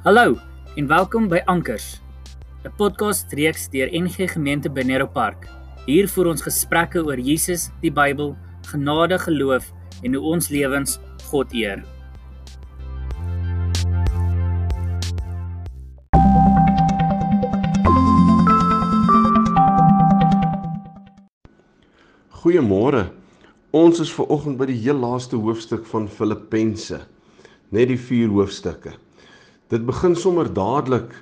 Hallo en welkom by Ankers, 'n podcast reeks deur NG Gemeente Benero Park. Hier voer ons gesprekke oor Jesus, die Bybel, genade, geloof en hoe ons lewens God eer. Goeiemôre. Ons is ver oggend by die heel laaste hoofstuk van Filippense. Net die 4 hoofstukke. Dit begin sommer dadelik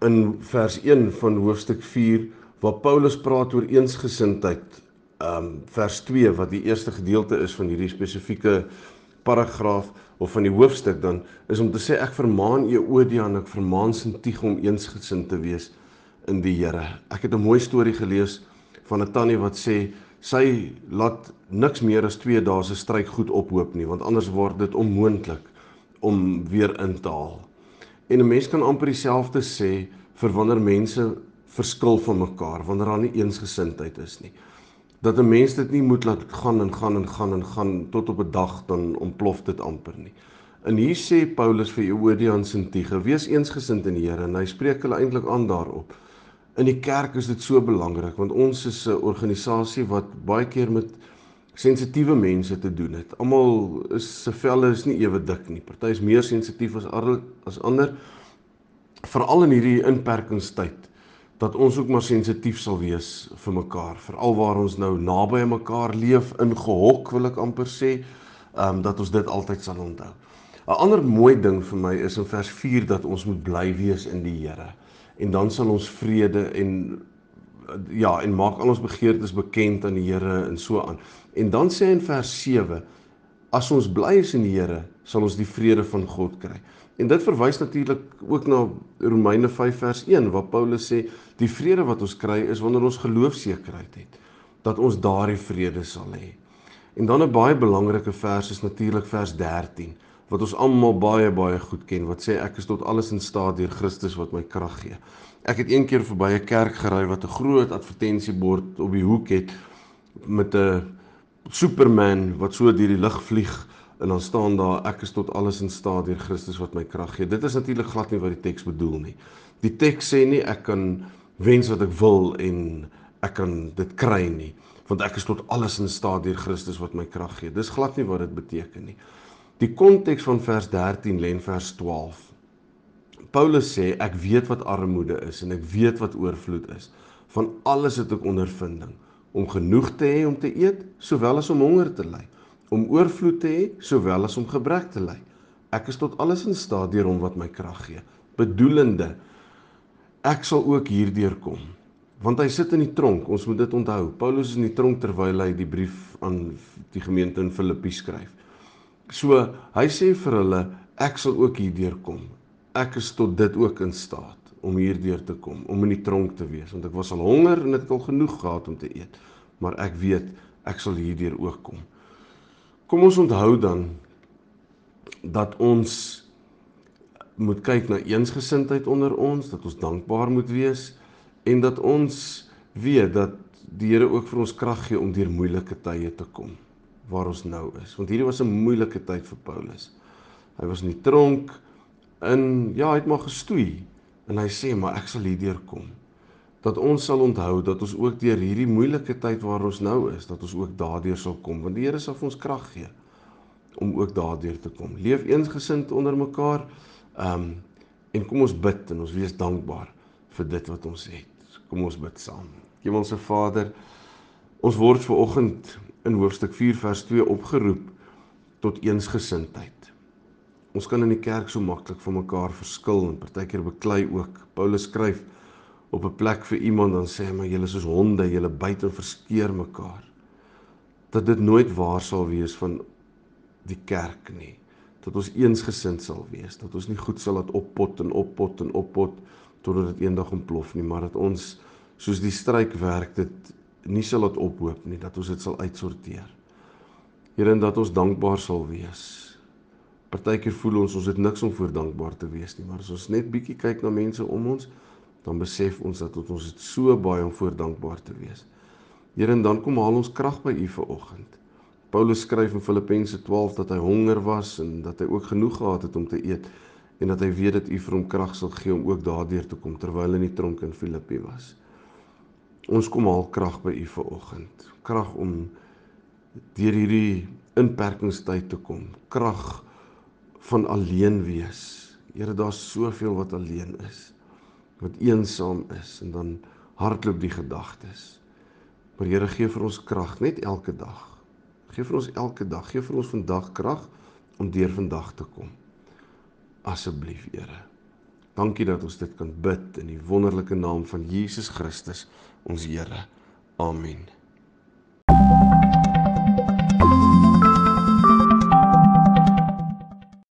in vers 1 van hoofstuk 4 waar Paulus praat oor eensgesindheid. Um vers 2 wat die eerste gedeelte is van hierdie spesifieke paragraaf of van die hoofstuk dan is om te sê ek vermaan Euodia en ek vermaan Sintige om eensgesind te wees in die Here. Ek het 'n mooi storie gelees van 'n tannie wat sê sy laat niks meer as 2 dae se stryk goed ophoop nie want anders word dit onmoontlik om weer in te haal. En 'n mens kan amper dieselfde sê vir wanneer mense verskil van mekaar, wanneer daar nie eensgesindheid is nie. Dat 'n mens dit nie moet laat gaan en gaan en gaan en gaan tot op 'n dag dan ontplof dit amper nie. En hier sê Paulus vir Euodia en Sintige: "Wees eensgesind in die Here." En hy spreek hulle eintlik aan daarop. In die kerk is dit so belangrik want ons is 'n organisasie wat baie keer met sensitiewe mense te doen het. Almal is se velle is nie ewe dik nie. Party is meer sensitief as as ander. Veral in hierdie inperkingstyd dat ons ook maar sensitief sal wees vir mekaar, veral waar ons nou naby aan mekaar leef in gehok wil ek amper sê, ehm um, dat ons dit altyd sal onthou. 'n Ander mooi ding vir my is in vers 4 dat ons moet bly wees in die Here en dan sal ons vrede en ja en maak al ons begeertes bekend aan die Here en so aan. En dan sê hy in vers 7 as ons bly is in die Here, sal ons die vrede van God kry. En dit verwys natuurlik ook na Romeine 5 vers 1 waar Paulus sê die vrede wat ons kry is wanneer ons geloofsekerheid het dat ons daardie vrede sal hê. En dan 'n baie belangrike vers is natuurlik vers 13 wat ons almal baie baie goed ken wat sê ek is tot alles in staat deur Christus wat my krag gee. Ek het een keer verby 'n kerk gery wat 'n groot advertensiebord op die hoek het met 'n Superman wat so deur die lug vlieg en dan staan daar ek is tot alles in staat deur Christus wat my krag gee. Dit is natuurlik glad nie wat die teks bedoel nie. Die teks sê nie ek kan wens wat ek wil en ek kan dit kry nie want ek is tot alles in staat deur Christus wat my krag gee. Dis glad nie wat dit beteken nie. Die konteks van vers 13 lê in vers 12. Paulus sê ek weet wat armoede is en ek weet wat oorvloed is. Van alles het ek ondervinding om genoeg te hê om te eet sowel as om honger te ly, om oorvloed te hê sowel as om gebrek te ly. Ek is tot alles in staat deur hom wat my krag gee. Bedoelende ek sal ook hierdeur kom. Want hy sit in die tronk, ons moet dit onthou. Paulus is in die tronk terwyl hy die brief aan die gemeente in Filippi skryf. So hy sê vir hulle ek sal ook hierdeur kom. Ek is tot dit ook in staat om hierdeur te kom, om in die tronk te wees want ek was al honger en het al genoeg gehad om te eet. Maar ek weet ek sal hierdeur ook kom. Kom ons onthou dan dat ons moet kyk na eensgesindheid onder ons, dat ons dankbaar moet wees en dat ons weet dat die Here ook vir ons krag gee om deur moeilike tye te kom waar ons nou is. Want hierdie was 'n moeilike tyd vir Paulus. Hy was in die tronk in ja, hy het maar gestoei en hy sê maar ek sal hierdeur kom. Dat ons sal onthou dat ons ook deur hierdie moeilike tyd waar ons nou is, dat ons ook daardeur sal kom want die Here sal vir ons krag gee om ook daardeur te kom. Leef eensgesind onder mekaar. Ehm um, en kom ons bid en ons wees dankbaar vir dit wat ons het. Kom ons bid saam. Hemelse Vader, ons word ver oggend in hoofstuk 4 vers 2 opgeroep tot eensgesindheid. Ons kan in die kerk so maklik van mekaar verskil en partykeer beklei ook. Paulus skryf op 'n plek vir iemand dan sê hy maar julle is soos honde, julle byt en verskeer mekaar. Dat dit nooit waar sal wees van die kerk nie. Dat ons eensgesind sal wees, dat ons nie goed sal laat oppot en oppot en oppot totdat dit eendag ontplof nie, maar dat ons soos die stryk werk dit nie sal laat ophoop nie dat ons dit sal uitsorteer. Here en dat ons dankbaar sal wees. Partykeer voel ons ons het niks om voor dankbaar te wees nie, maar as ons net bietjie kyk na mense om ons, dan besef ons dat ons het so baie om voor dankbaar te wees. Here en dan kom haal ons krag by U vir oggend. Paulus skryf in Filippense 12 dat hy honger was en dat hy ook genoeg gehad het om te eet en dat hy weet dat U vir hom krag sal gee om ook daardeur te kom terwyl hy in die tronk in Filippi was. Ons kom haal krag by U vanoggend. Krag om deur hierdie inperkingstyd te kom. Krag van alleen wees. Here, daar's soveel wat alleen is. Wat eensaam is en dan hardloop die gedagtes. Maar Here gee vir ons krag net elke dag. Gee vir ons elke dag, gee vir ons vandag krag om deur vandag te kom. Asseblief, Here. Dankie dat ons dit kan bid in die wonderlike naam van Jesus Christus, ons Here. Amen.